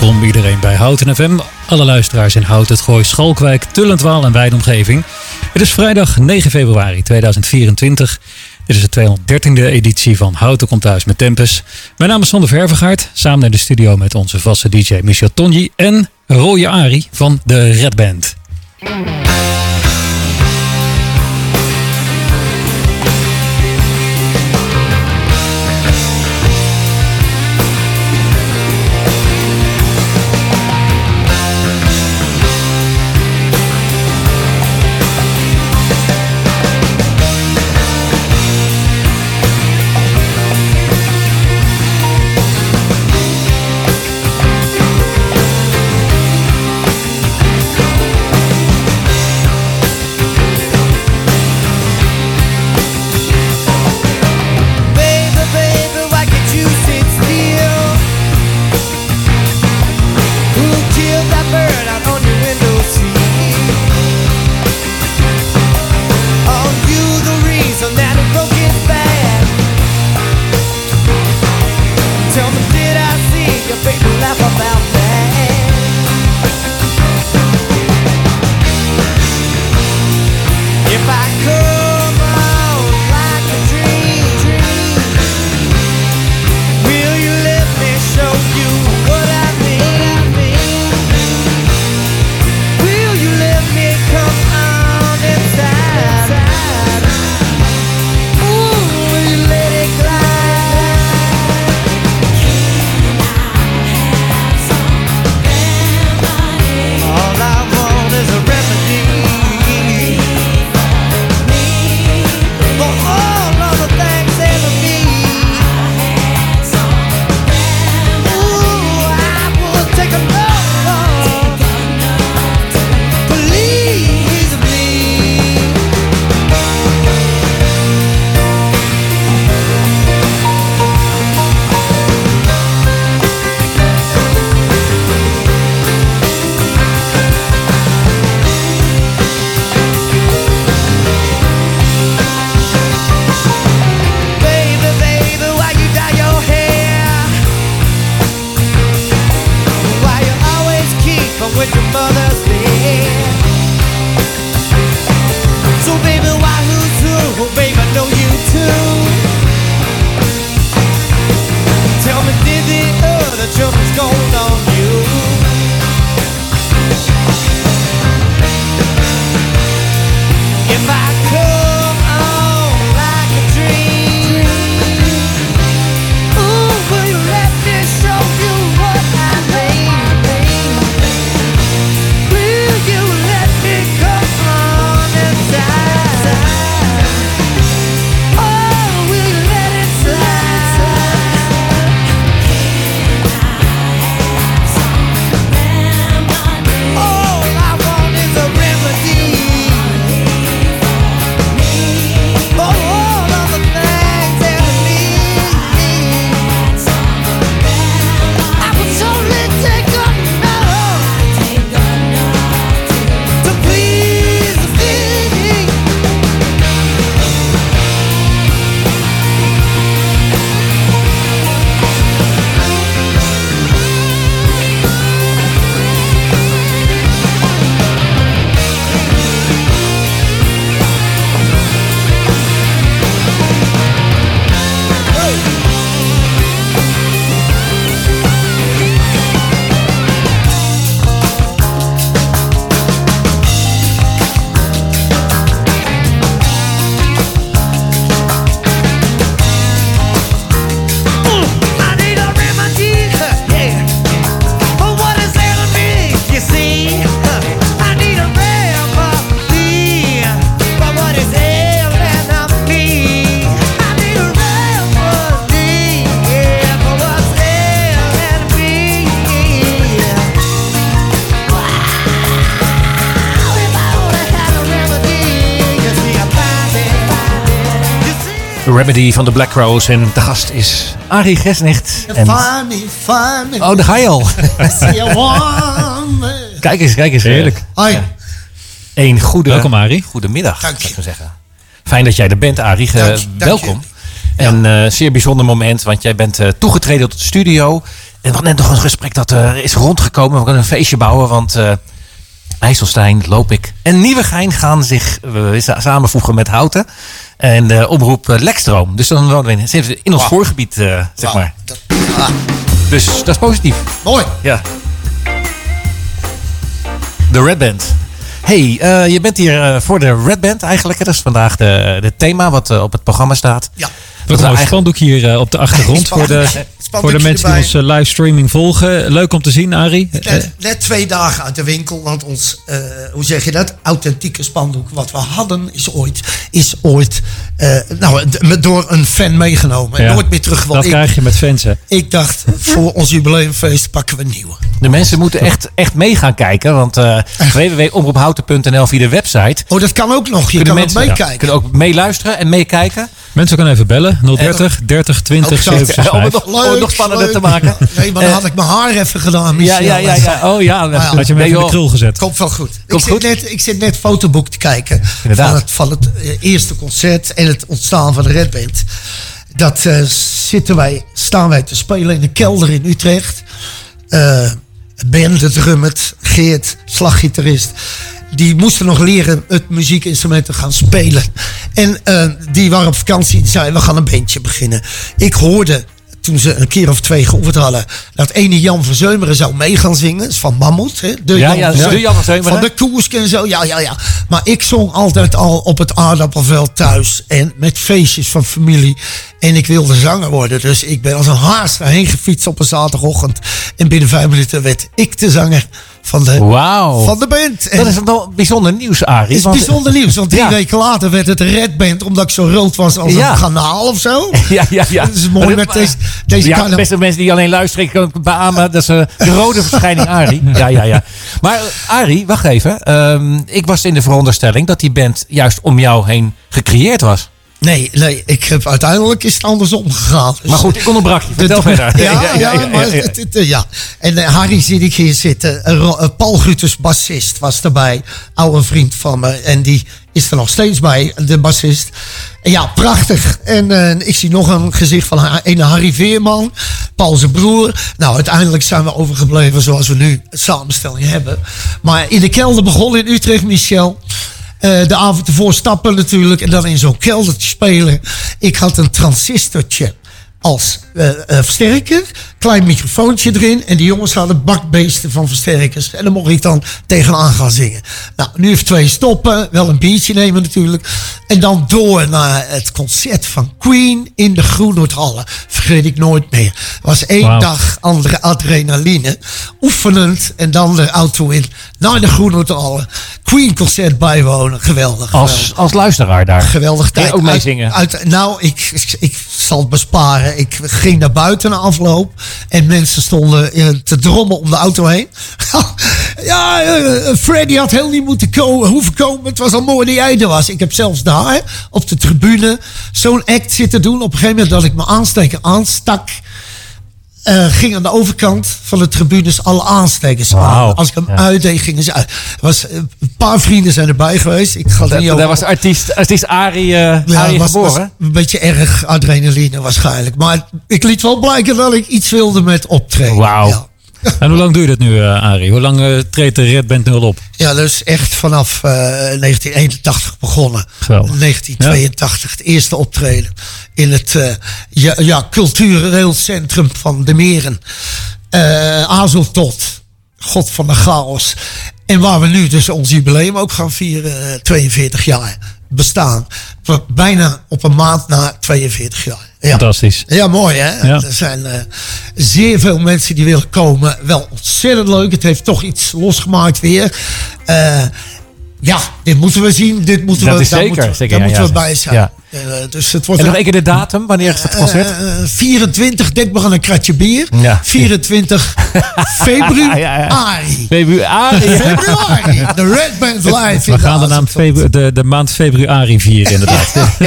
welkom iedereen bij Houten FM. Alle luisteraars in Hout, het Gooi, Schalkwijk, Tullentwaal en wijdomgeving. Het is vrijdag 9 februari 2024. Dit is de 213e editie van Houten komt thuis met Tempus. Mijn naam is Sander Vervegaard, samen naar de studio met onze vaste DJ Michel Tonji en Roy Ari van de Red Band. Remedy van de Black Rose. En de gast is Arie Gesnecht. En... Funny, funny. Oh, daar ga je al. Kijk eens, kijk eens. Heerlijk. Hoi. Een goede, Welkom, Arie. Goedemiddag, Dank je. zou ik maar zeggen. Fijn dat jij er bent, Arie. Ge- Dank je, dank welkom. je. En eh zeer bijzonder moment, want jij bent eh, toegetreden tot de studio. En we hadden net nog een gesprek dat er is rondgekomen. We gaan een feestje bouwen, want eh IJsselstein, Lopik en Nieuwegein gaan zich eh, sa- samenvoegen met Houten. En de omroep eh, Lekstroom. Dus dan wonen we in, zitten we in ons voorgebied, eh, zeg maar. dat- ah, Dus dat is positief. mooi. Ja. De Red Band. Hey, eh, je bent hier eh, voor de Red Band eigenlijk. hè? Dat is vandaag de, de thema wat eh, op het programma staat. Ja. Wat we een mooi eigenlijk- spandoek hier eh, op de achtergrond voor de, voor de mensen die ons eh, livestreaming volgen. Leuk om te zien, Arie. Eh, Net, net twee dagen uit de winkel, want ons, eh, hoe zeg je dat, authentieke spandoek wat we hadden is ooit, is ooit eh, nou, door een fan meegenomen. En ja, nooit meer teruggewonnen. Dat Ik, krijg je met fans, hè. ik dacht, voor ons jubileumfeest pakken we een nieuwe. De mensen moeten echt, echt mee gaan kijken. Want eh www.omroephouten.nl via de website. Oh, dat kan ook nog. Je Kunnen kan mensen ook meekijken. kunnen ook meeluisteren en meekijken. Mensen kunnen even bellen. 030 30 20 Ook zo. 765. Om het nog, om het nog spannender te maken. Nee, maar dan had ik mijn haar even gedaan, Ja, Michel. ja, ja, ja. Oh ja. ja. Had je hem Nee, even in de krul gezet. Komt wel goed. Komt ik, goed? Zit net, ik zit net fotoboek te kijken Inderdaad. van het, van het eh, eerste concert en het ontstaan van de Red Band. Dat eh, zitten wij, staan wij te spelen in de kelder in Utrecht. Eh ben, de drummet, Geert, slaggitarist. Die moesten nog leren het muziekinstrument te gaan spelen. En eh, die waren op vakantie. Die zeiden, we gaan een bandje beginnen. Ik hoorde, toen ze een keer of twee geoefend hadden... dat ene Jan van Zeumeren zou mee gaan zingen. Is van Mammoet, hè? De Ja, ja, Zeumeren. de Jan van Zeumeren. Van de en zo, ja, ja, ja. Maar ik zong altijd al op het aardappelveld thuis. En met feestjes van familie. En ik wilde zanger worden. Dus ik ben als een haas daarheen gefietst op een zaterdagochtend. En binnen vijf minuten werd ik de zanger van de, Wauw. van de band. En Dat is wel bijzonder nieuws, Arie. het is bijzonder nieuws. Want drie Ja. weken later werd het Red Band. Omdat ik zo rood was als Ja. een kanaal of zo. Ja, ja, ja. Dat is mooi met deze, deze ja, beste mensen die alleen luisteren, ik kan beamen. Dat is eh, de rode verschijning Arie. Ja, ja, ja. Maar Arie, wacht even. Ehm, ik was in de veronderstelling dat die band juist om jou heen gecreëerd was. Nee, nee, ik heb uiteindelijk is het andersom gegaan. Dus- Maar goed, ik onderbrak je. Vertel verder. Ja, ja, maar het- het- het- ja. En eh, Harry zie ik hier zitten. Eh, eh, Paul Gruters, bassist, was erbij. Oude vriend van me. En die is er nog steeds bij, de bassist. En ja, prachtig. En eh, ik zie nog een gezicht van een Harry Veerman. Paul zijn broer. Nou, uiteindelijk zijn we overgebleven zoals we nu samenstelling hebben. Maar in de kelder begon in Utrecht, Michel. Eh, de avond ervoor stappen natuurlijk. En dan in zo'n keldertje spelen. Ik had een transistortje als eh, eh, versterker. Klein microfoontje erin. En die jongens hadden bakbeesten van versterkers. En dan mocht ik dan tegenaan gaan zingen. Nou, nu even twee stoppen. Wel een biertje nemen natuurlijk. En dan door naar het concert van Queen in de Groenhoordhallen. Vergeet ik nooit meer. was één dag andere adrenaline. Oefenend. En dan de auto in naar de Groenhoordhallen. Queen concert bijwonen. Geweldig. Als, als luisteraar daar. Geweldig tijd. ook meezingen? Uit, nou, ik zal het besparen. Ik ging naar buiten na afloop. En mensen stonden eh, te drommen om de auto heen. ja, eh, Freddy had heel niet moeten komen, hoeven komen. Het was al mooi dat jij er was. Ik heb zelfs daar op de tribune zo'n act zitten doen. Op een gegeven moment dat ik mijn aansteker aanstak. Eh, ging aan de overkant van de tribunes alle aanstekers aan. Als ik hem Ja. uitdeed, gingen ze uit. Was, eh, een paar vrienden zijn erbij geweest. Ik ga niet over daar was artiest, artiest Arie, eh ja, Arie was, was geboren. een beetje erg adrenaline waarschijnlijk. Maar ik liet wel blijken dat ik iets wilde met optreden. Wauw. Ja. En hoe lang doe je dat nu, eh, Arie? Hoe lang eh, treedt de Red Band nu al op? ja, dus echt vanaf eh, 1981 begonnen. Geweldig. 1982 het eerste optreden in het eh, ja, ja, cultureel centrum van de Meren. Eh Azeltot, God van de chaos. En waar we nu dus ons jubileum ook gaan vieren, eh, 42 jaar bestaan. Bijna op een maand na 42 jaar. Ja. Fantastisch. Ja, mooi hè. Ja. Er zijn eh, zeer veel mensen die willen komen. Wel ontzettend leuk. Het heeft toch iets losgemaakt weer. Eh, ja, dit moeten we zien. Dit moeten Dat we, is daar zeker. Moeten, zeker daar ja, moeten we bij zijn. Ja. Eh, dus het wordt En nog één keer de datum, wanneer is het concert? eh, 24, denk maar aan een kratje bier. Ja. 24 februari. Februari. Februari. De Red Band live. We gaan de, naam Azerton. febru- de, de maand februari vieren inderdaad.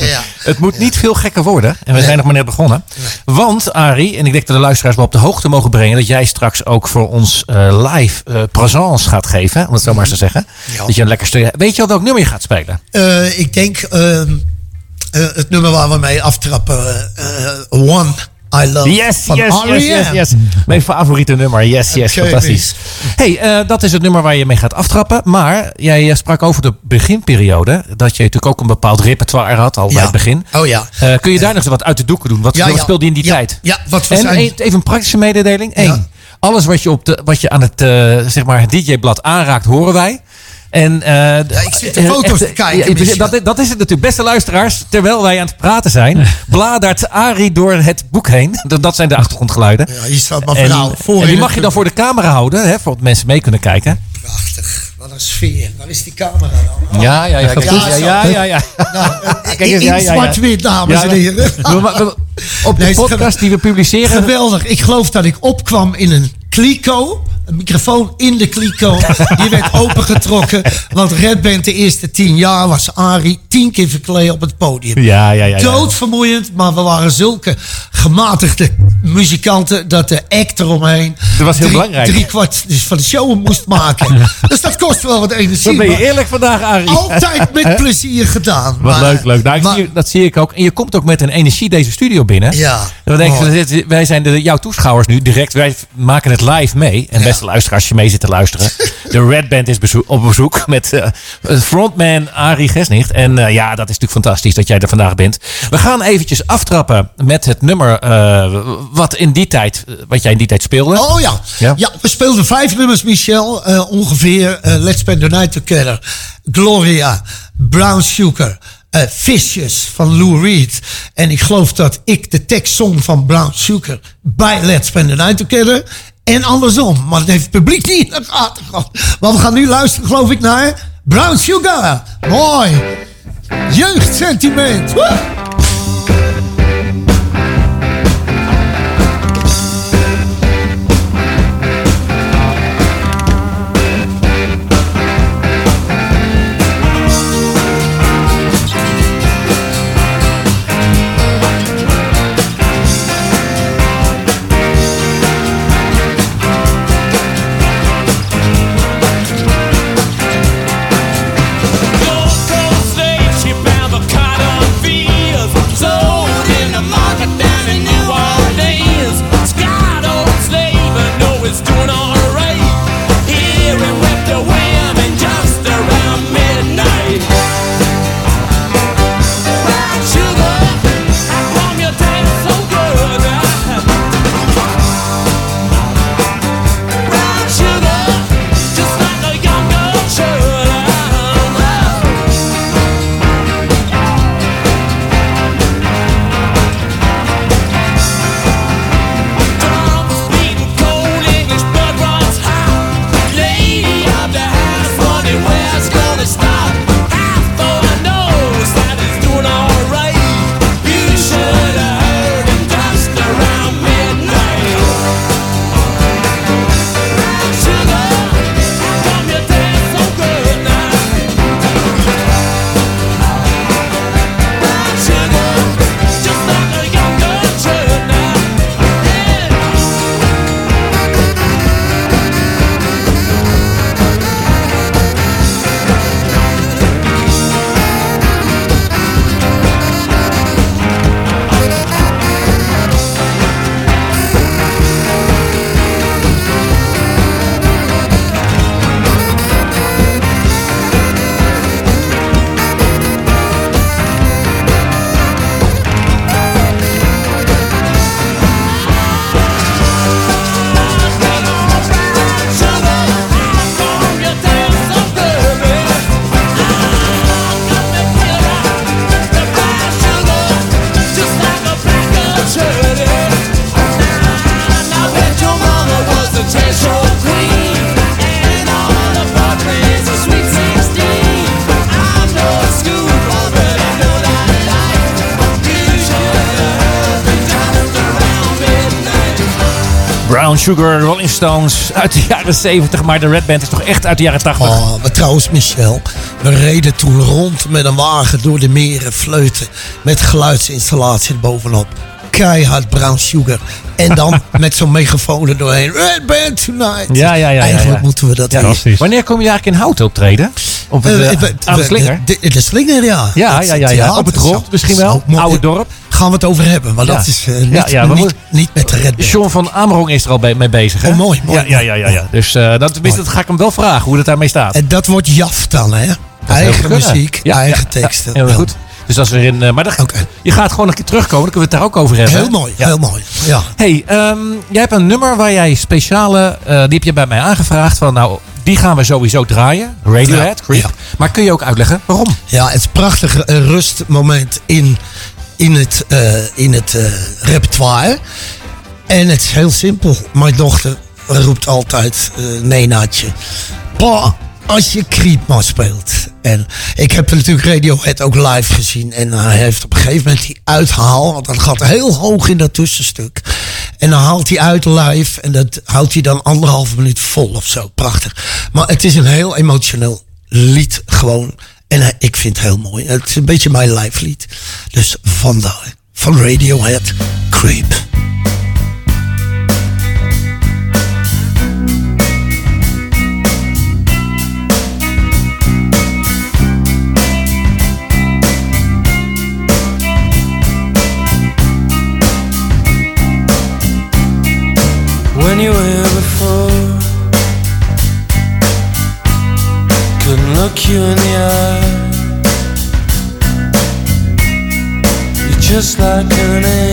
Ja. Het moet niet veel gekker worden. En we zijn nog maar net begonnen. Want, Arie, en ik denk dat de luisteraars wel op de hoogte mogen brengen... dat jij straks ook voor ons eh, live eh présence gaat geven. Om het zo maar eens te zeggen. Dat je een lekker stuk... Weet je al welk nummer je gaat spelen? Eh, ik denk ehm, eh, het nummer waar we mee aftrappen. eh, One I Love van R.E.M. Mijn favoriete nummer. Yes, yes. Fantastisch. hey, eh, dat is het nummer waar je mee gaat aftrappen. Maar jij eh, sprak over de beginperiode. Dat je natuurlijk ook een bepaald repertoire had al bij het begin. Oh ja. Eh, kun je daar nog eens wat uit de doeken doen? Wat, Ja, wat ja. speelde je in die tijd? ja, wat we en zijn- een- even een praktische mededeling. Eén. Alles wat je, op de, wat je aan het, eh, zeg maar, het DJ-blad aanraakt, horen wij. En, eh, ja, ik zit de foto's te kijken, Michel. dat, dat is het natuurlijk. Beste luisteraars, terwijl wij aan het praten zijn, bladert Arie door het boek heen. Dat dat zijn de achtergrondgeluiden. Ja, hier staat mijn En, vrouw voor. en die mag je dan voor de camera houden, hè, voor dat mensen mee kunnen kijken. Prachtig. Wat een sfeer. Waar is die camera dan? Ja, ja, ja. Ja, ja, ja, ja. Nou, Kijk in eens, ja, in ja, ja. zwart-wit, dames en heren. we- we- we- Op de podcast die we publiceren. Geweldig. Ik geloof dat ik opkwam in een kliko. Een microfoon in de kliko. Die werd opengetrokken. Want Red Band de eerste tien jaar was Arie tien keer verkleed op het podium. Ja, ja, ja. Doodvermoeiend, maar we waren zulke gematigde muzikanten dat de act eromheen. Dat was heel drie, belangrijk. Drie kwart dus van de show moest maken. dus dat kost wel wat energie. Dan ben je eerlijk vandaag, Arie. Altijd met plezier gedaan. Wat Maar- leuk, leuk. Nou, maar- zie, dat zie ik ook. En je komt ook met een energie deze studio binnen. Ja, Dan denk wij zijn de, jouw toeschouwers nu direct. Wij maken het live mee. En Ja. Beste als je mee zit te luisteren. De Red Band is bezoek, op bezoek met eh, frontman Arie Gesnicht. En eh, ja, dat is natuurlijk fantastisch dat jij er vandaag bent. We gaan eventjes aftrappen met het nummer eh, wat, in die tijd, eh, wat jij in die tijd speelde. Oh ja. Ja? ja. we speelden vijf nummers, Michel. eh, ongeveer eh, Let's Spend the Night Together. Gloria, Brown Sugar, eh Vicious van Lou Reed. En ik geloof dat ik de tekst zong van Brown Sugar bij Let's Spend the Night Together. En andersom. Maar dat heeft het publiek niet in de gaten gehad. Maar we gaan nu luisteren, geloof ik, naar Brown Sugar. Mooi. Jeugdsentiment. Woe! Sugar, Rolling Stones uit de jaren 70. Maar de Red Band is toch echt uit de jaren 80. Oh, maar trouwens, Michel. We reden toen rond met een wagen door de meren, fleuten. Met geluidsinstallatie bovenop. Keihard brown sugar. En dan met zo'n megafoon er doorheen. Red Band tonight. Ja, ja, ja, Eigenlijk ja. moeten we dat Ja. Wanneer kom je eigenlijk in hout optreden? Op het, Eh, eh, we- aan de slinger? De, de slinger, ja. Ja, Dat- ja, ja, ja. dat Op het grond zo- misschien wel. Oude dorp. Gaan we het over hebben, maar Ja. dat is eh, niet, Ja, ja, we niet, moeten- niet met de Red Band. John van Amerong is er al mee bezig, hè? Oh, mooi, mooi, Ja, ja, ja, ja, ja. Dus eh, dat, tenminste, dat ga ik hem wel vragen, hoe het daarmee staat. En dat wordt Jaf dan, hè? Eigen muziek, Ja, eigen ja, teksten. Ja, heel Ja. goed. Dus als we in. eh, maar Oké. je gaat gewoon een keer terugkomen, dan kunnen we het daar ook over hebben. Heel mooi, Ja. heel mooi. Ja. Hey, ehm, jij hebt een nummer waar jij speciale. eh, die heb je bij mij aangevraagd. Van nou, die gaan we sowieso draaien. Radiohead, Creep. ja. Maar kun je ook uitleggen waarom? Ja, het is een prachtig eh, rustmoment in, in het, in het repertoire. En het is heel simpel. Mijn dochter roept altijd, eh Nenaatje, pa, als je Creepman speelt. En ik heb natuurlijk Radiohead ook live gezien. En hij heeft op een gegeven moment die uithaal, want dat gaat heel hoog in dat tussenstuk. En dan haalt hij uit live en dat houdt hij dan anderhalve minuut vol of zo. Prachtig. Maar het is een heel emotioneel lied gewoon. En eh, ik vind het heel mooi. Het is een beetje mijn live lied. Dus vandaar. Van Radiohead, Creep. Just like an angel.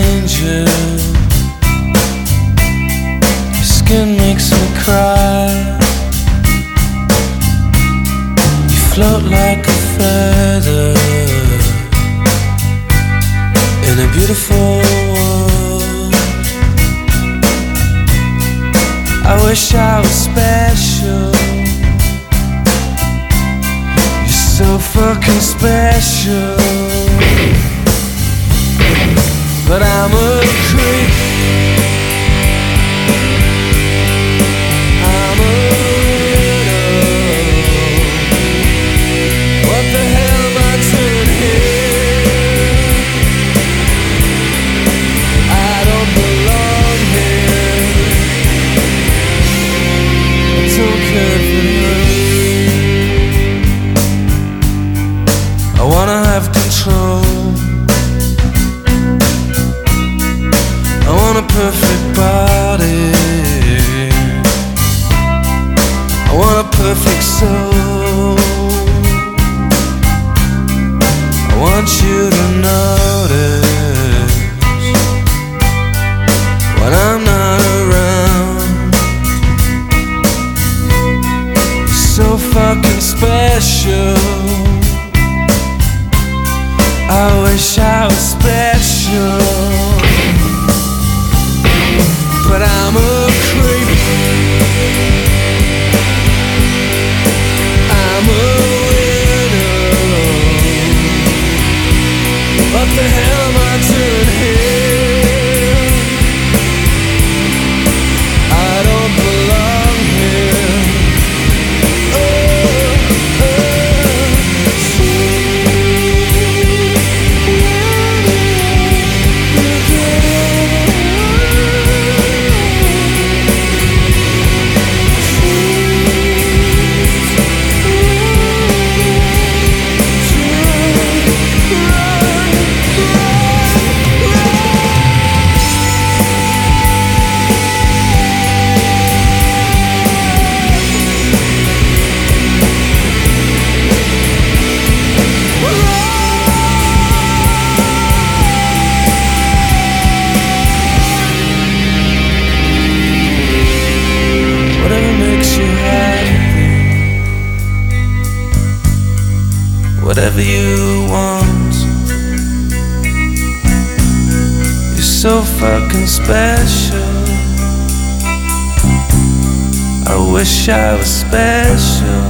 Special,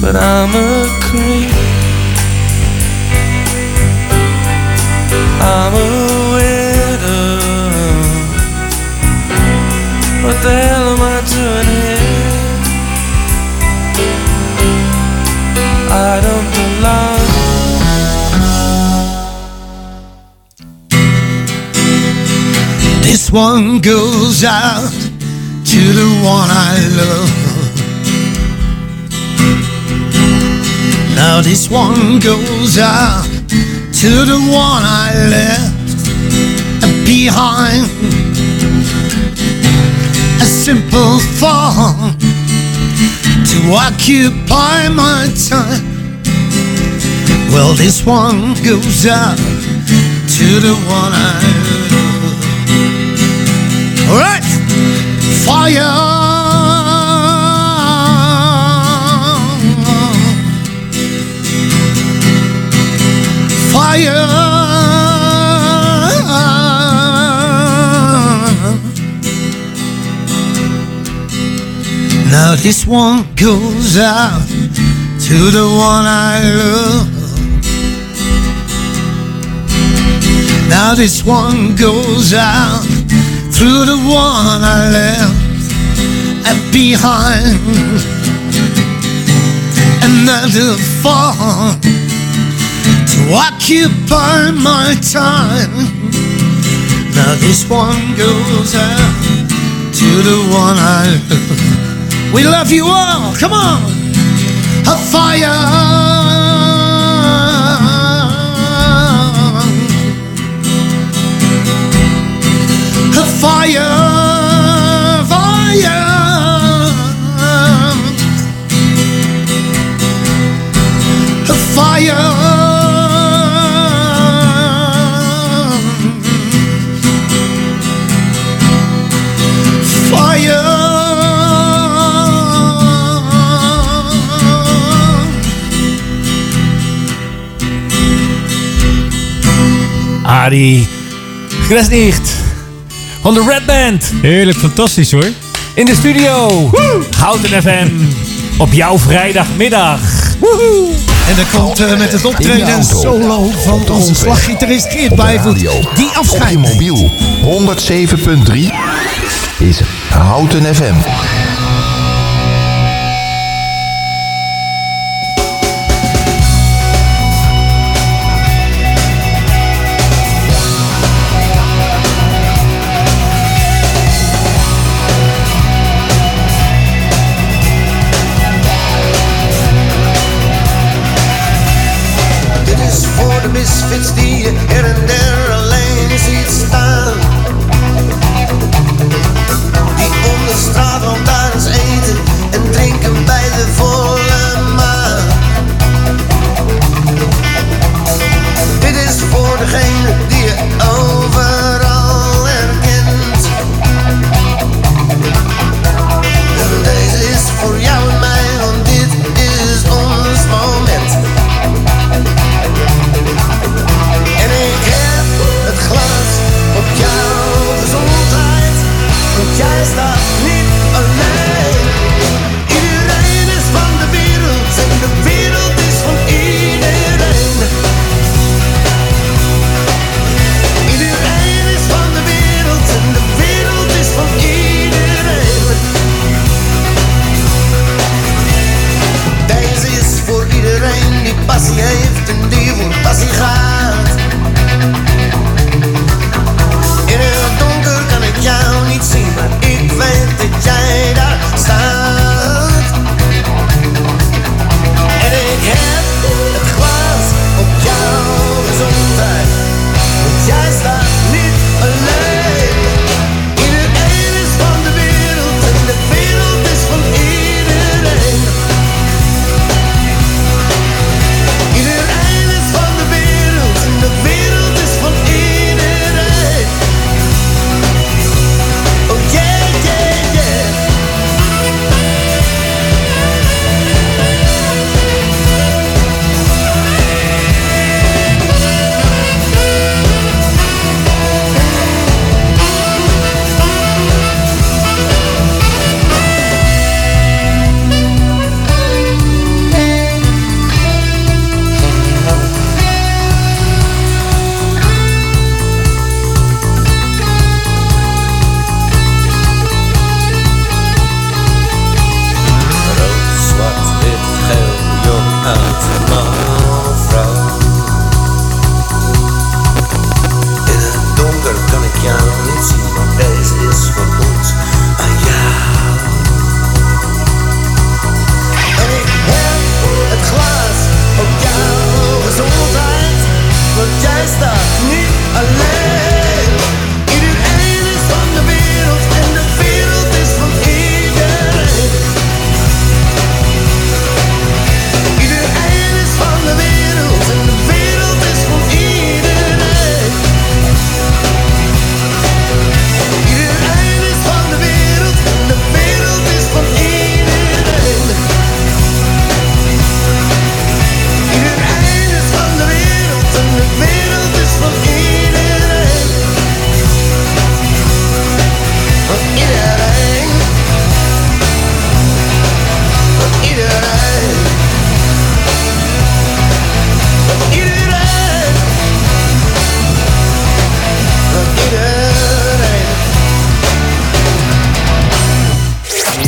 but I'm a creep. I'm a widow. What the hell am I doing here? I don't belong. This one goes out to the one I love. Now this one goes out to the one I left behind. A simple thought to occupy my time. Well, this one goes out to the one I love. All right, fire. Fire. Now this one goes out to the one I love. Now this one goes out through the one I left behind. Another fall to occupy my time. Now this one goes out to the one I love. We love you all. Come on, a fire. Fire, fire. A fire. Fire. Adi Gresnicht van de Red Band Heerlijk, fantastisch hoor. in de studio. Houten FM op jouw vrijdagmiddag. En dan komt eh, met het optreden auto. solo van Op de onze slaggitarist Geert Op Bijvoet. radio. Die Op je afscheidt. mobiel 107.3 is Houten FM.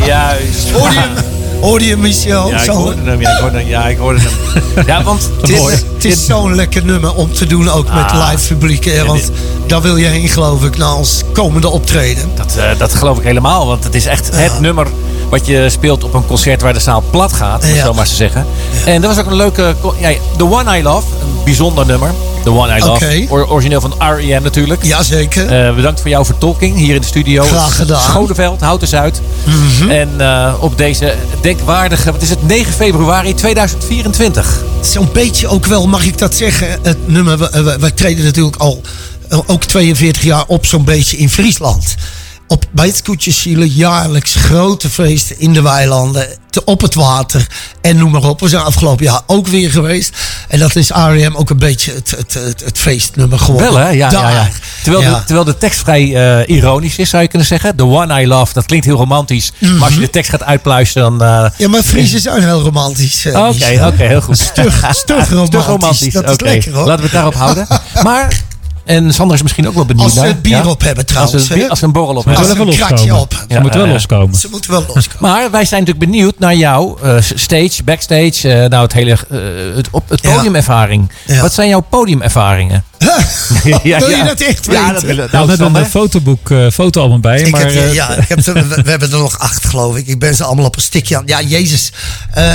Juist. Hoorde je? Hoorde Michel? Ja, ik hoorde hem. Ja, ik hoorde hem. Ja, ik hoorde hem. Ja, want. Het is zo'n lekker nummer om te doen, ook met Ah. live publiek. Hè, want daar wil je heen, geloof ik, naar ons komende optreden. Dat, eh, dat geloof ik helemaal. Want het is echt het nummer wat je speelt op een concert waar de zaal plat gaat. om Ja. Zo maar te zeggen. En dat was ook een leuke... Ja, The One I Love. Een bijzonder nummer. The One I Love. Or- origineel van R.E.M. natuurlijk. Jazeker. Eh, bedankt voor jouw vertolking hier in de studio. Graag gedaan. Mhm. Schoneveld, Houten Zuid. En eh, op deze denkwaardige... Wat is het? 9 februari 2024. Zo'n beetje ook wel, mag ik dat zeggen? Het nummer, wij treden natuurlijk al eh, ook 42 jaar op zo'n beetje in Friesland. Op, bij het Scootjesielen jaarlijks grote feesten in de weilanden, te, op het water en noem maar op. We zijn afgelopen jaar ook weer geweest. En dat is R.E.M. ook een beetje het, het, het, het feestnummer geworden. Wel hè? Ja, ja, ja. Terwijl, Ja. De, terwijl de tekst vrij eh, ironisch is, zou je kunnen zeggen. The One I Love, dat klinkt heel romantisch. Maar als je de tekst gaat uitpluisteren, dan... eh, Ja, maar Friesen zijn heel romantisch. eh, Oké, oké, heel goed. Stug, stug romantisch. Stug romantisch. Dat is lekker hoor. Laten we het daarop houden. Maar, en Sander is misschien ook wel benieuwd Als ze het bier ja? op hebben Als trouwens. ze, het bier- als ze een borrel op Ze hebben. Als moeten ze wel een kratje loskomen. op. Ze Ja, moeten wel ja. loskomen. Ze moeten wel loskomen. Maar wij zijn natuurlijk benieuwd naar jouw eh, stage, backstage, eh, nou het hele eh, het, op, het Ja. podiumervaring. Ja. Wat zijn jouw podiumervaringen? Ja, Wil je ja. dat echt Ja, weten? dat willen Ja, we nou, hebben een fotoboek, eh, fotoalbum bij. Ik maar, heb, ja, ik heb we, we hebben er nog acht, geloof ik. Ik ben ze allemaal op een stikje aan. Ja, Jezus. Eh,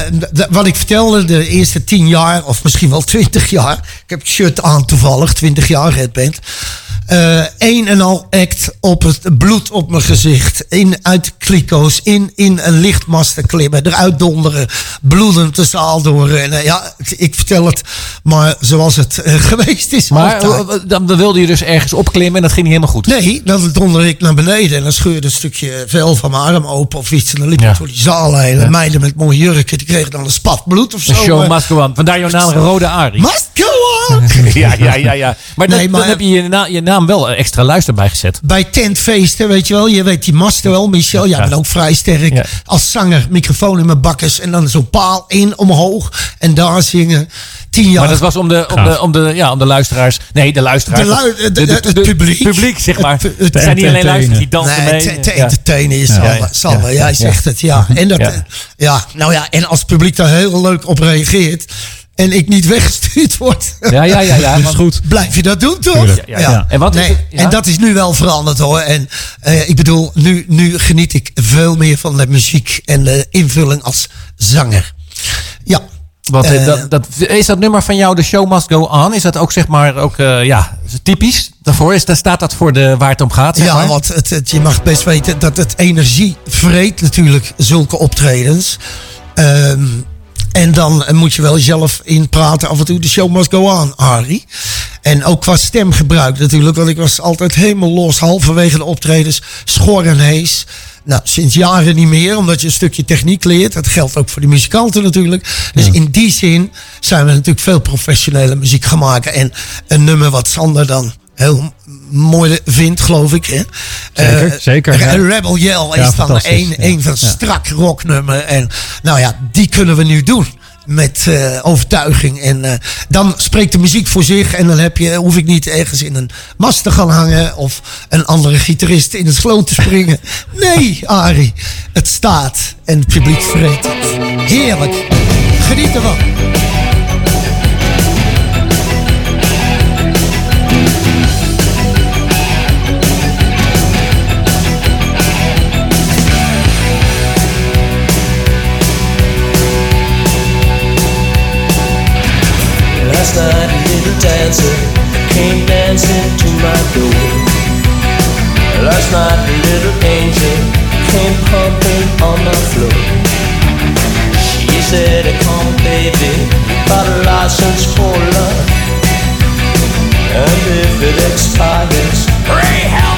wat ik vertelde, de eerste tien jaar, of misschien wel twintig jaar. Ik heb het shirt aan toevallig, twintig jaar Red Band. Eh een en al act op het bloed op mijn gezicht. In, uit kliko's, in, in een lichtmasten klimmen. Eruit donderen. Bloedend de zaal door. En, eh, ja, ik, vertel het maar zoals het eh, geweest is. Maar dan wilde je dus ergens opklimmen en dat ging niet helemaal goed. Nee, dan donderde ik naar beneden en dan scheurde een stukje vel van mijn arm open of iets. En dan liep Ja. ik door die zaal heen. En meiden met mooie jurken, die kregen dan een spat bloed of zo. De show maar- must go on. Vandaar jouw naam Rode Arie. Must go on! Ja, ja, ja, ja. Maar, dat- Nee, maar- dan heb je je, na- je naam wel extra luister bijgezet. Bij tentfeesten, weet je wel. Je weet die masten wel, Michel. Jij Ja. bent ook vrij sterk. Ja. Als zanger, microfoon in mijn bakkes. En dan zo'n paal in, omhoog. En daar zingen. Tien jaar. Maar dat was om de, om de, om de, ja, om de luisteraars. Nee, de luisteraars. De lu- de- de- het publiek. publiek, zeg maar. Het- het- Het zijn niet alleen luisteraars die dansen Nee, mee. te, te Ja. entertainen is Ja. Sander. Ja. Sander, Ja. jij Ja. zegt het, ja. En, dat, Ja. ja. ja, nou ja, en als het publiek daar heel leuk op reageert... en ik niet weggestuurd word... Ja, ja, ja. ja dat is want- goed. Blijf je dat doen, toch? Ja, ja. En wat is nee, en dat is nu wel veranderd hoor. En eh, ik bedoel, nu, nu geniet ik veel meer van de muziek en de invulling als zanger. Ja. Want eh, Eh, dat, dat, is dat nummer van jou, The Show Must Go On, is dat ook zeg maar ook, eh, ja, typisch daarvoor? Is, daar staat dat voor de, waar het om gaat, zeg Ja, maar? want het, het- je mag best weten dat het energie vreet natuurlijk zulke optredens. Ehm, en dan moet je wel zelf in praten af en toe. De show must go on, Harry. En ook qua stemgebruik natuurlijk. Want ik was altijd helemaal los halverwege de optredens. Schor en hees. Nou, sinds jaren niet meer, omdat je een stukje techniek leert. Dat geldt ook voor de muzikanten natuurlijk. Dus in die zin zijn we natuurlijk veel professionele muziek gaan maken. En een nummer wat Sander dan heel mooi vindt, geloof ik. Hè? Zeker, Eh, zeker, ja. Rebel Yell Ja, is dan een, een van strak rocknummer. En nou ja, die kunnen we nu doen. Met eh, overtuiging. En eh, dan spreekt de muziek voor zich. En dan heb je, hoef ik niet ergens in een mast te gaan hangen. Of een andere gitarist in het sloot te springen. Nee, Arie. Het staat. En het publiek vreet het. Heerlijk. Geniet ervan. Last night a little dancer came dancing to my door. Last night a little angel came pumping on the floor. She said, come baby, got a license for love. And if it expires, pray help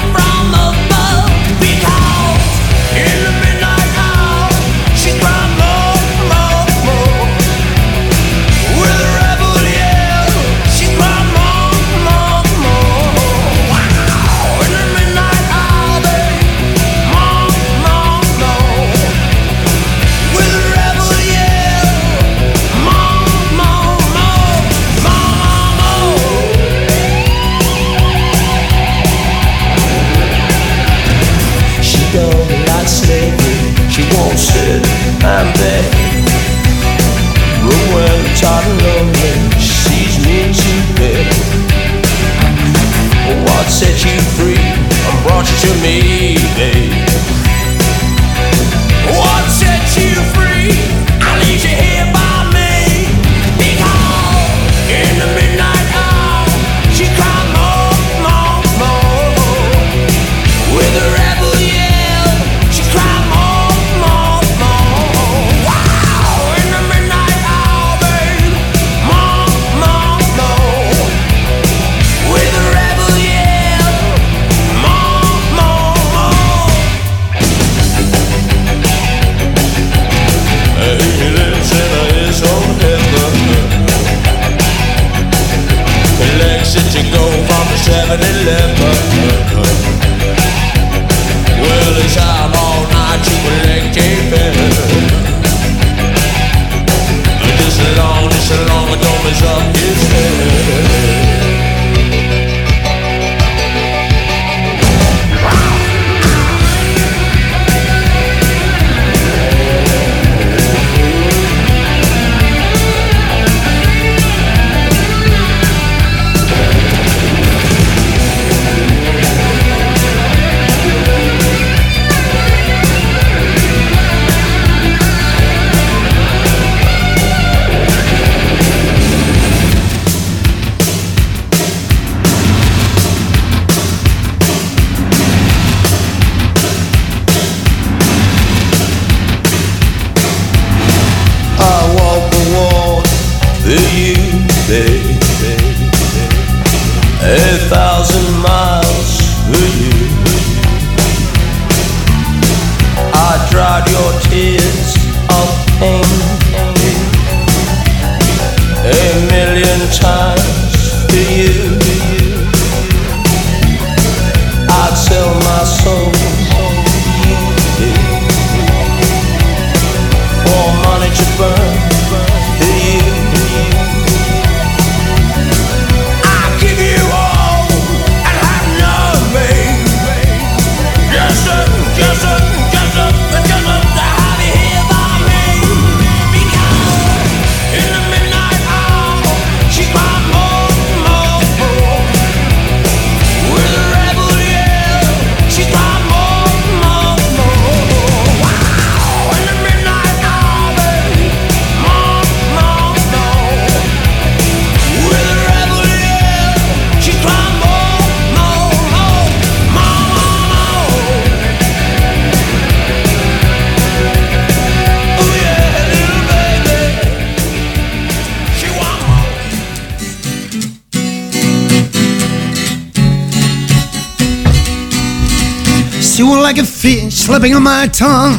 like a fish slipping on my tongue.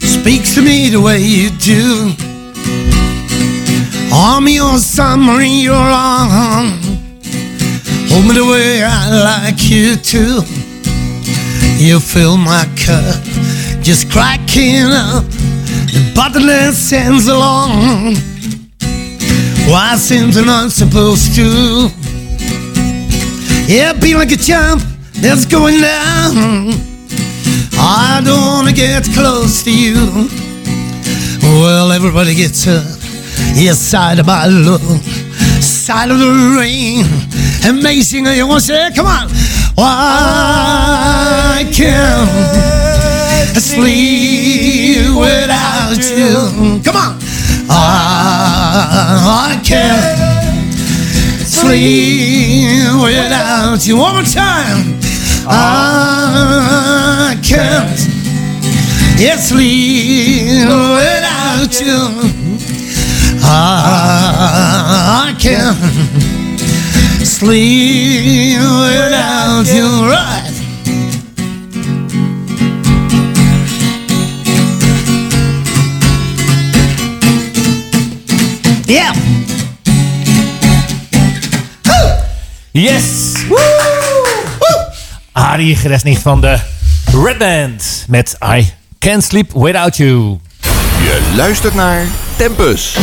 Speaks to me the way you do. Arm your submarine, you're on. Hold me the way I like you to. You fill my cup, just cracking up. The that sends along. Why seems I'm not supposed to? Yeah, be like a jump that's going down. I don't wanna get close to you. Well, everybody gets up. Yes, side of my love, side of the rain. Amazing, you wanna say, come on. Why can't I sleep without you? Come on. I, I can't sleep without you. One more time. I can't sleep without you. I can't sleep without you. Right. Arie Gresnik van de Red Band met I Can't Sleep Without You. Je luistert naar Tempus.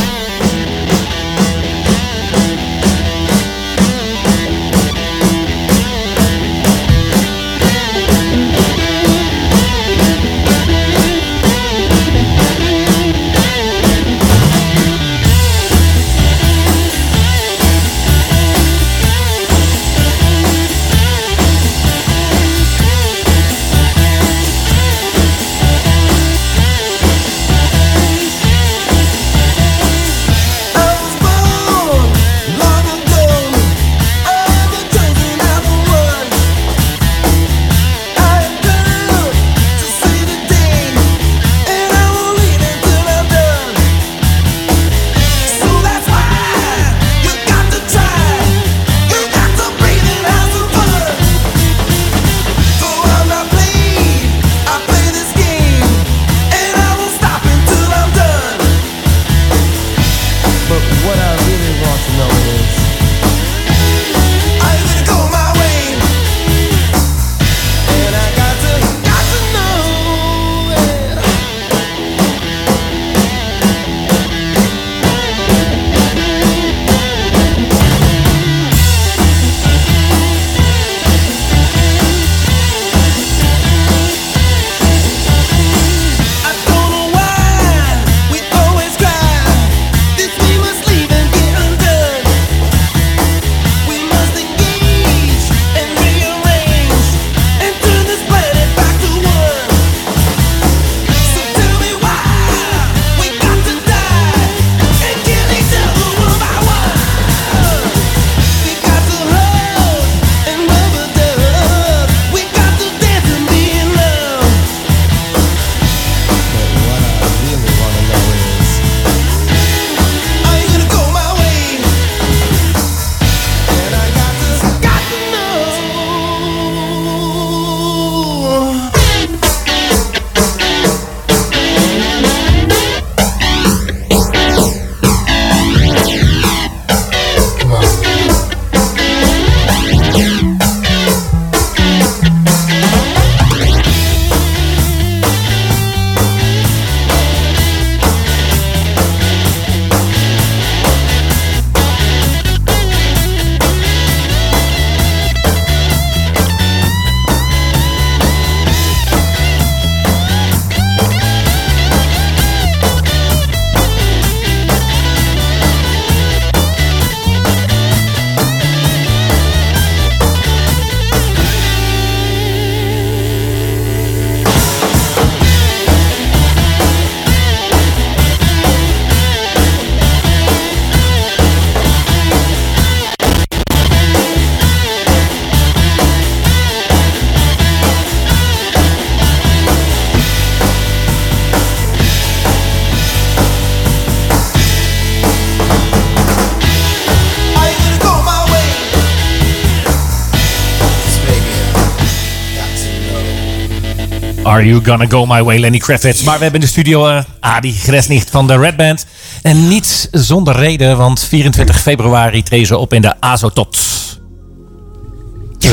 Are You Gonna Go My Way, Lenny Kravitz. Maar we hebben in de studio eh Adi Gresnicht van de Red Band. En niet zonder reden, want 24 februari treden ze op in de Azotot.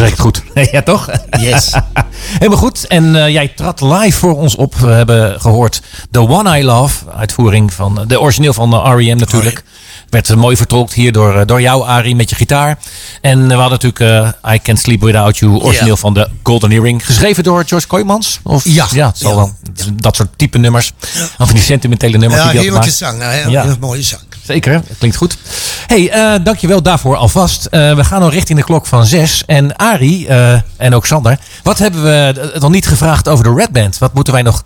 Je werkt goed. ja, toch? Yes. Helemaal goed. En eh, jij trad live voor ons op. We hebben gehoord The One I Love. Uitvoering van de origineel van eh, R.E.M. natuurlijk. Werd eh, mooi vertolkt hier door, eh, door jou, Arie, met je gitaar. En we hadden natuurlijk eh, I Can't Sleep Without You. Origineel Ja. van de Golden Earring. Geschreven door George Kooijmans? Of, Ja. Ja, het zal Ja. wel. Dat soort type nummers. Of van die sentimentele nummers Ja, die hij altijd heerlijke maakt. zang. Hè? Ja. Een mooie zang. Zeker, klinkt goed. hey, eh, dankjewel daarvoor alvast. Eh, we gaan al richting de klok van zes. En Arie eh, en ook Sander, wat hebben we nog niet gevraagd over de Red Band? Wat moeten wij nog,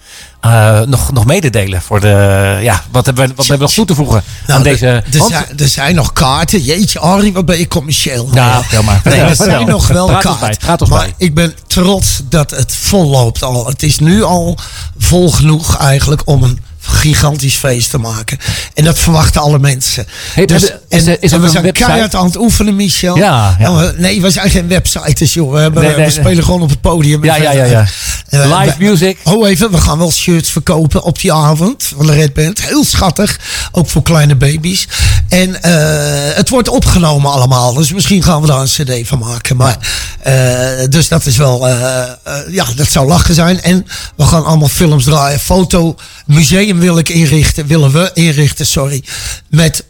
nog, nog mededelen? Voor de, ja, wat hebben we, wat hebben we nog toe te voegen aan Nou, deze... er, er zijn, er zijn nog kaarten. Jeetje, Arie, wat ben je commercieel. Ja, vertel maar. Nee, er zijn nog wel kaarten. maar bij. ik ben trots dat het vol loopt al. Het is nu al vol genoeg eigenlijk om een gigantisch feest te maken. En dat verwachten alle mensen. Hey, dus, is en, er- is er en we zijn website? keihard aan het oefenen, Michel. Ja, we- nee, we zijn geen websites, joh. We, hebben, Nee, nee, we nee. spelen gewoon op het podium. Ja, ja, ja, ja. Eh, Live we- music. Oh, even. We gaan wel shirts verkopen op die avond van de Red Band. Heel schattig. Ook voor kleine baby's. En eh, het wordt opgenomen allemaal. Dus misschien gaan we daar een cd van maken. Maar, eh, dus dat is wel... eh, eh, ja, dat zou lachen zijn. En we gaan allemaal films draaien. Fotomuseum wil ik inrichten. Willen we inrichten, sorry. Met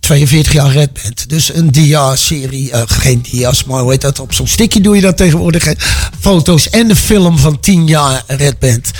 42 jaar Red Band. Dus een dia-serie. eh, geen dia's, maar hoe heet dat? Op zo'n stickje doe je dat tegenwoordig. hè. Foto's en de film van 10 jaar Red Band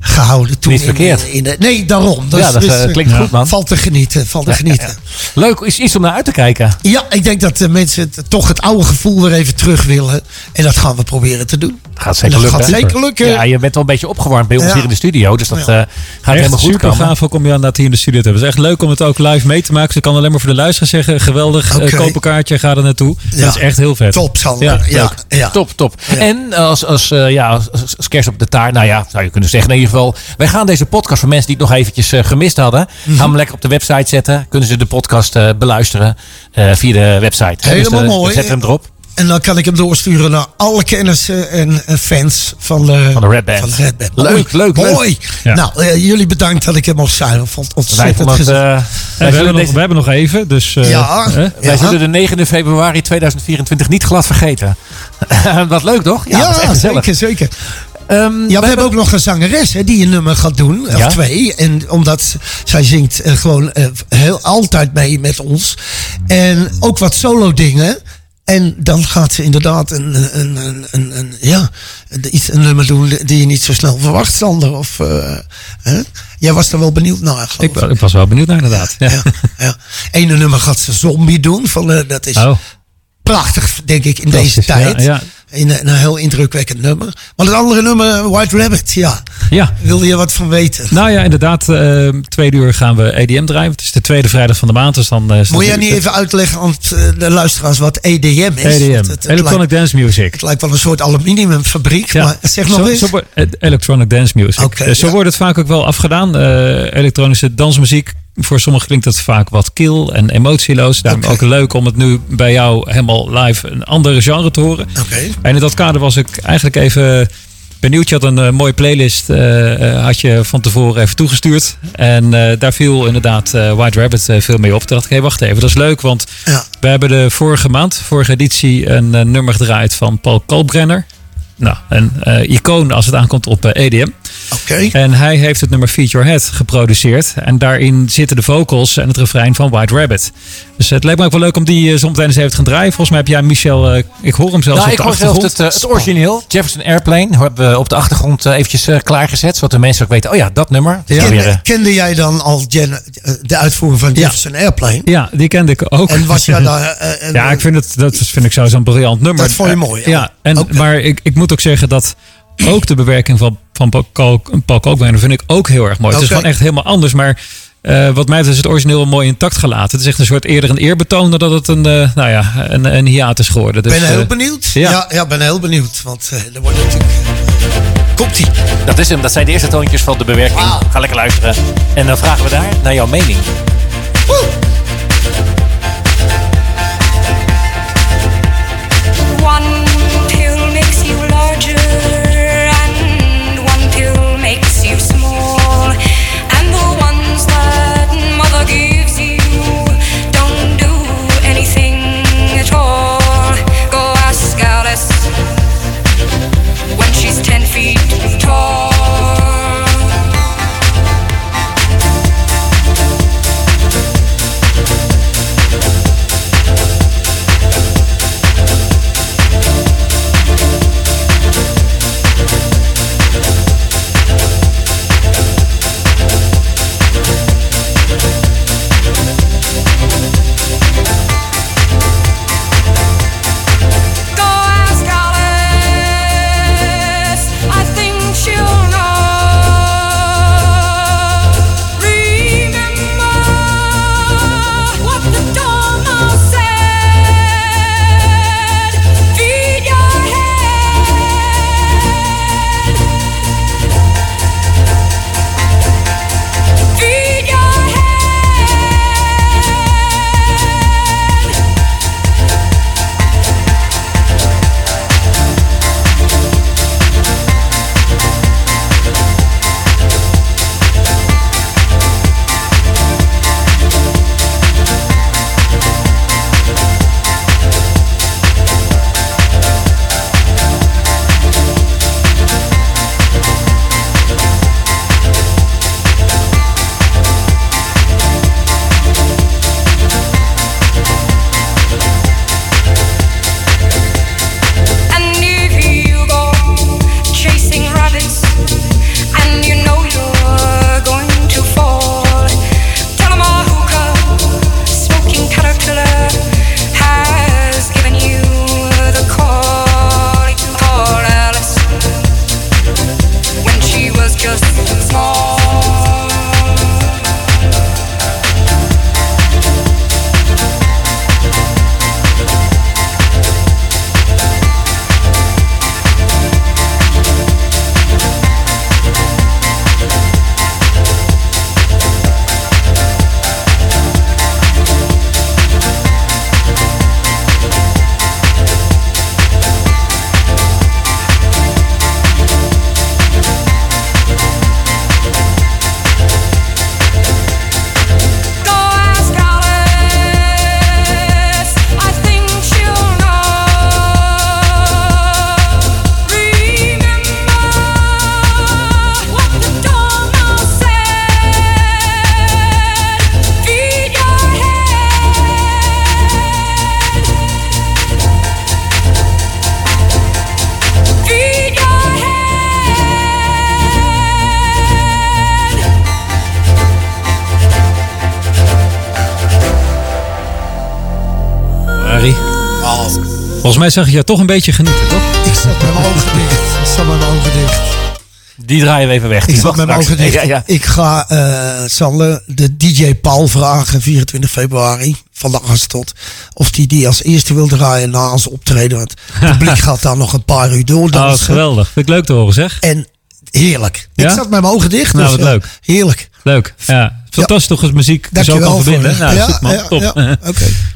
gehouden. Toen Niet in- verkeerd. In, de, nee, daarom. Ja, dat, dus, eh, eh, klinkt goed, man. Valt te genieten. Valt te genieten. Leuk, is iets om naar uit te kijken. Ja, ik denk dat de mensen het, toch het oude gevoel weer even terug willen. En dat gaan we proberen te doen. Gaat zeker dat lukken. gaat zeker lukken. Ja, je bent wel een beetje opgewarmd bij ons Ja. hier in de studio. Dus dat Ja. eh, gaat helemaal goed super komen. gaaf ook om je aan dat hier in de studio te hebben. Het is echt leuk om het ook live mee te maken. Dus ik kan alleen maar voor de luisteraars zeggen, geweldig. eh, Oké. koop een kaartje, ga er naartoe. Ja. Dat is echt heel vet. Top, Sander. Ja, Ja, Top, top. Ja. En als, als, eh, ja, als, als- als kerst op de taart, nou ja, zou je kunnen zeggen in ieder geval. Wij gaan deze podcast voor mensen die het nog eventjes eh, gemist hadden. Mhm. Gaan we lekker op de website zetten. Kunnen ze de podcast eh, beluisteren eh, via de website. Helemaal dus, eh, mooi. Zet hem erop. En dan kan ik hem doorsturen naar alle kennissen en en fans van de, Van de Red Band. Van de Red Band. Leuk, Mooi, leuk, leuk. Mooi. Ja. Nou, eh, jullie bedankt dat ik hem mocht zijn. Ik vond het ontzettend het, gezellig. eh, wij we, hebben nog, deze- we hebben nog even. Dus, eh, Ja. hè? wij Ja. zullen de 9 februari 2024 niet glad vergeten. Wat leuk toch? Ja, Ja, dat is echt zeker, zeker. Ehm, Ja, we hebben ook nog een zangeres hè, die een nummer gaat doen. Of Ja? twee. En omdat zij zingt eh, gewoon eh, heel altijd mee met ons. En ook wat solo dingen. En dan gaat ze inderdaad een, een, een, een, een- ja, iets, een nummer doen die je niet zo snel verwacht, Sander. Of, eh, hè? Jij was er wel benieuwd naar, geloof Ik, wa- ik was wel benieuwd naar inderdaad. Ja. Ja, ja. Ene nummer gaat ze zombie doen. Van, eh, dat is Oh, prachtig, denk ik, in deze tijd. ja. In, een, een heel indrukwekkend nummer. Maar het andere nummer, White Rabbit, ja. ja. Wilde je wat van weten? Nou ja, inderdaad. eh tweede uur gaan we EDM draaien. Het is de tweede vrijdag van de maand. Dus dan, eh, Moet jij niet even uitleggen aan eh, de luisteraars wat EDM is? EDM, Want het, het, Electronic lijkt, Dance Music. het lijkt wel een soort aluminiumfabriek. Maar zeg nog zo, eens. zo eh, electronic Dance Music. Eh, zo ja. wordt het vaak ook wel afgedaan. Eh, elektronische dansmuziek. Voor sommigen klinkt het vaak wat kil en emotieloos. Daarom ook leuk om het nu bij jou helemaal live een andere genre te horen. En in dat kader was ik eigenlijk even benieuwd. Je had een eh, mooie playlist eh, eh, had je van tevoren even toegestuurd. En daar viel inderdaad White Rabbit veel mee op. Toen dacht ik, hé, wacht even, dat is leuk. Want Ja. we hebben de vorige maand, vorige editie, een nummer gedraaid van Paul Kalkbrenner. Nou, een eh, icoon als het aankomt op eh, EDM. Oké. En hij heeft het nummer Feed Your Head geproduceerd. En daarin zitten de vocals en het refrein van White Rabbit. Dus het leek me ook wel leuk om die uh, zometeen eens even te gaan draaien. Volgens mij heb jij Michel, uh, ik hoor hem zelfs nou, op ik de hoor zelfs achtergrond. het, uh, het origineel. Jefferson Airplane hebben we op de achtergrond uh, eventjes uh, klaargezet. Zodat de mensen ook weten, oh ja, dat nummer. Kende, uh, kende jij dan al Jen, de uitvoering van Jefferson Airplane? Ja, die kende ik ook. En was jij daar... Uh, ja, ik vind het, dat vind ik sowieso een briljant nummer. Dat vond je mooi, ja. ja en, okay. maar ik, ik moet ook zeggen dat ook de bewerking van, van Paul, Paul Kalkbrenner vind ik ook heel erg mooi. Okay. Het is gewoon echt helemaal anders, maar... Uh, wat mij betreft is het origineel mooi intact gelaten. Het is echt een soort eerder een eerbetoon dan dat het een, uh, nou ja, een, een hiaat is geworden. Dus, ben heel uh, benieuwd. Ja, ja, ja ben heel benieuwd. Want uh, er wordt natuurlijk... Komt ie. Dat is hem. Dat zijn de eerste toontjes van de bewerking. Wow. Ga lekker luisteren. En dan vragen we daar naar jouw mening. Woe! Mij zag je jou toch een beetje genieten, toch? Ik zat met mijn ogen dicht. Ik zat met mijn ogen dicht. Die draaien we even weg. Ik zat met mijn ogen dicht. Ja, ja. Ik ga eh Sander, de DJ Paul vragen, 24 februari van de Astot. Of die die als eerste wil draaien na ons optreden. Want het publiek gaat daar nog een paar uur door Oh, dat is geweldig. Vind ik leuk te horen, zeg. en heerlijk. Ja? Ik zat met mijn ogen dicht. Nou, dus, wat ja, leuk. Heerlijk. Leuk. Ja. Fantastisch toch als muziek zo kan verbinden. Nou, ja, goed man. ja, Top. ja. Oké.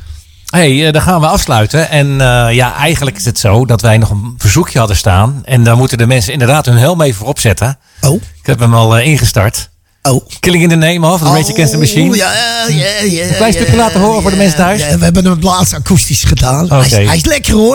hey, eh, dan gaan we afsluiten. En eh, ja, eigenlijk is het zo dat wij nog een verzoekje hadden staan. En daar moeten de mensen inderdaad hun helm even voor opzetten. Oh, Ik heb hem al eh, ingestart. oh. Killing in the Name of, The Rage Against the Machine. Oh, ja, ja, ja. Een klein stukje laten horen voor de mensen thuis. We hebben hem laatst akoestisch gedaan. Hij, is, Oké. hij is lekker hoor.